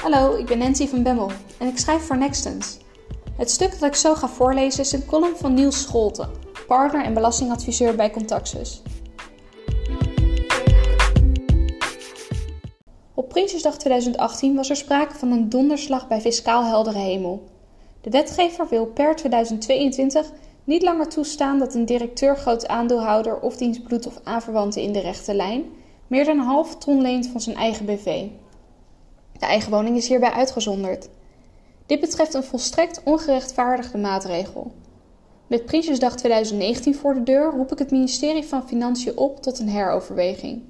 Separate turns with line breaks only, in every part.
Hallo, ik ben Nancy van Bemmel en ik schrijf voor Nextens. Het stuk dat ik zo ga voorlezen is een column van Niels Scholten, partner en belastingadviseur bij Contactus. Op Prinsjesdag 2018 was er sprake van een donderslag bij fiscaal heldere hemel. De wetgever wil per 2022 niet langer toestaan dat een directeur, groot aandeelhouder of diens bloed- of aanverwanten in de rechte lijn meer dan een half ton leent van zijn eigen BV. De eigen woning is hierbij uitgezonderd. Dit betreft een volstrekt ongerechtvaardigde maatregel. Met Prinsjesdag 2019 voor de deur roep ik het ministerie van Financiën op tot een heroverweging.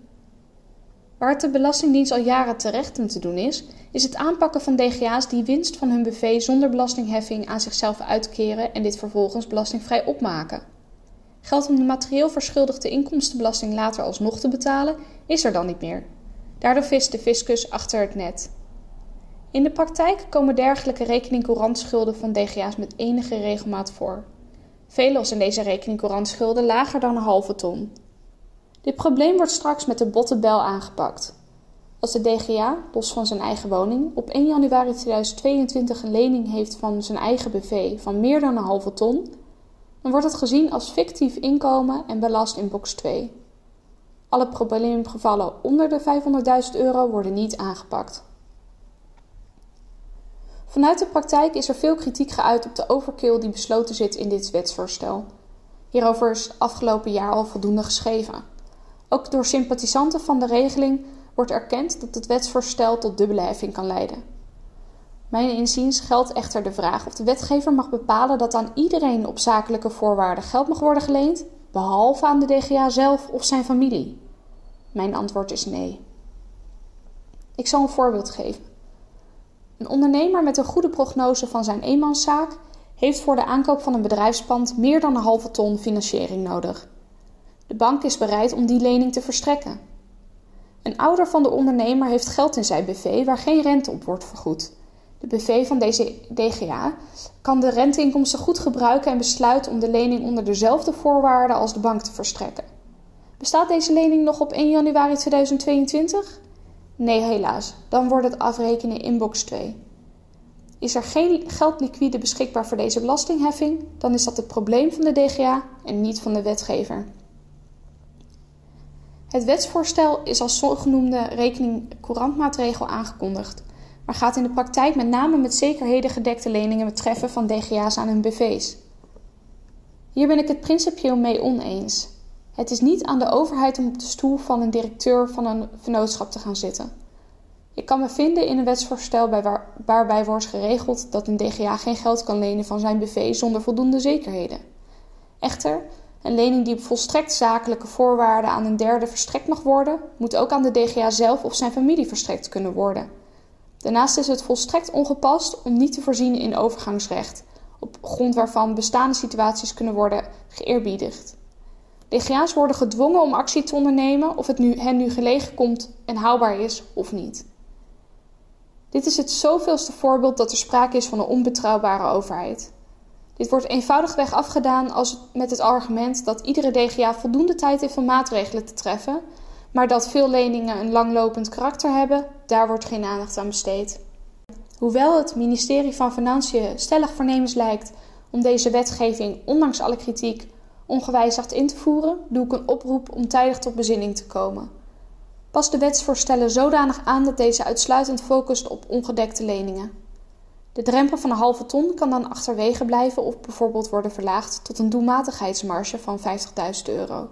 Waar het de Belastingdienst al jaren terecht in te doen is, is het aanpakken van DGA's die winst van hun BV zonder belastingheffing aan zichzelf uitkeren en dit vervolgens belastingvrij opmaken. Geld om de materieel verschuldigde inkomstenbelasting later alsnog te betalen, is er dan niet meer. Daardoor vist de fiscus achter het net. In de praktijk komen dergelijke rekening-courantschulden van DGA's met enige regelmaat voor. Veelal zijn deze rekening-courantschulden lager dan een halve ton. Dit probleem wordt straks met de botte bel aangepakt. Als de DGA, los van zijn eigen woning, op 1 januari 2022 een lening heeft van zijn eigen BV van meer dan een halve ton, dan wordt het gezien als fictief inkomen en belast in box 2. Alle probleemgevallen onder de 500.000 euro worden niet aangepakt. Vanuit de praktijk is er veel kritiek geuit op de overkill die besloten zit in dit wetsvoorstel. Hierover is afgelopen jaar al voldoende geschreven. Ook door sympathisanten van de regeling wordt erkend dat het wetsvoorstel tot dubbele heffing kan leiden. Mijn inziens geldt echter de vraag of de wetgever mag bepalen dat aan iedereen op zakelijke voorwaarden geld mag worden geleend, behalve aan de DGA zelf of zijn familie. Mijn antwoord is nee. Ik zal een voorbeeld geven. Een ondernemer met een goede prognose van zijn eenmanszaak heeft voor de aankoop van een bedrijfspand meer dan een halve ton financiering nodig. De bank is bereid om die lening te verstrekken. Een ouder van de ondernemer heeft geld in zijn BV waar geen rente op wordt vergoed. De BV van deze DGA kan de renteinkomsten goed gebruiken en besluit om de lening onder dezelfde voorwaarden als de bank te verstrekken. Bestaat deze lening nog op 1 januari 2022? Nee, helaas. Dan wordt het afrekenen in box 2. Is er geen geld liquide beschikbaar voor deze belastingheffing, dan is dat het probleem van de DGA en niet van de wetgever. Het wetsvoorstel is als zogenoemde rekening-courantmaatregel aangekondigd, maar gaat in de praktijk met name met zekerheden gedekte leningen betreffen van DGA's aan hun BV's. Hier ben ik het principieel mee oneens. Het is niet aan de overheid om op de stoel van een directeur van een vennootschap te gaan zitten. Ik kan me vinden in een wetsvoorstel bij waar, waarbij wordt geregeld dat een DGA geen geld kan lenen van zijn BV zonder voldoende zekerheden. Echter, een lening die op volstrekt zakelijke voorwaarden aan een derde verstrekt mag worden, moet ook aan de DGA zelf of zijn familie verstrekt kunnen worden. Daarnaast is het volstrekt ongepast om niet te voorzien in overgangsrecht, op grond waarvan bestaande situaties kunnen worden geëerbiedigd. DGA's worden gedwongen om actie te ondernemen of het nu, hen nu gelegen komt en haalbaar is of niet. Dit is het zoveelste voorbeeld dat er sprake is van een onbetrouwbare overheid. Dit wordt eenvoudigweg afgedaan als met het argument dat iedere DGA voldoende tijd heeft om maatregelen te treffen, maar dat veel leningen een langlopend karakter hebben, daar wordt geen aandacht aan besteed. Hoewel het ministerie van Financiën stellig voornemens lijkt om deze wetgeving, ondanks alle kritiek, ongewijzigd in te voeren, doe ik een oproep om tijdig tot bezinning te komen. Pas de wetsvoorstellen zodanig aan dat deze uitsluitend focust op ongedekte leningen. De drempel van een halve ton kan dan achterwege blijven of bijvoorbeeld worden verlaagd tot een doelmatigheidsmarge van 50.000 euro.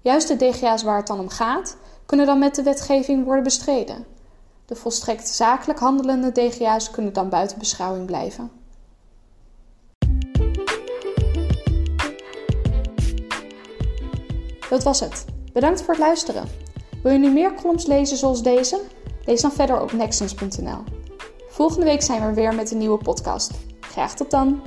Juist de DGA's waar het dan om gaat, kunnen dan met de wetgeving worden bestreden. De volstrekt zakelijk handelende DGA's kunnen dan buiten beschouwing blijven. Dat was het. Bedankt voor het luisteren. Wil je nu meer columns lezen zoals deze? Lees dan verder op nextens.nl. Volgende week zijn we weer met een nieuwe podcast. Graag tot dan!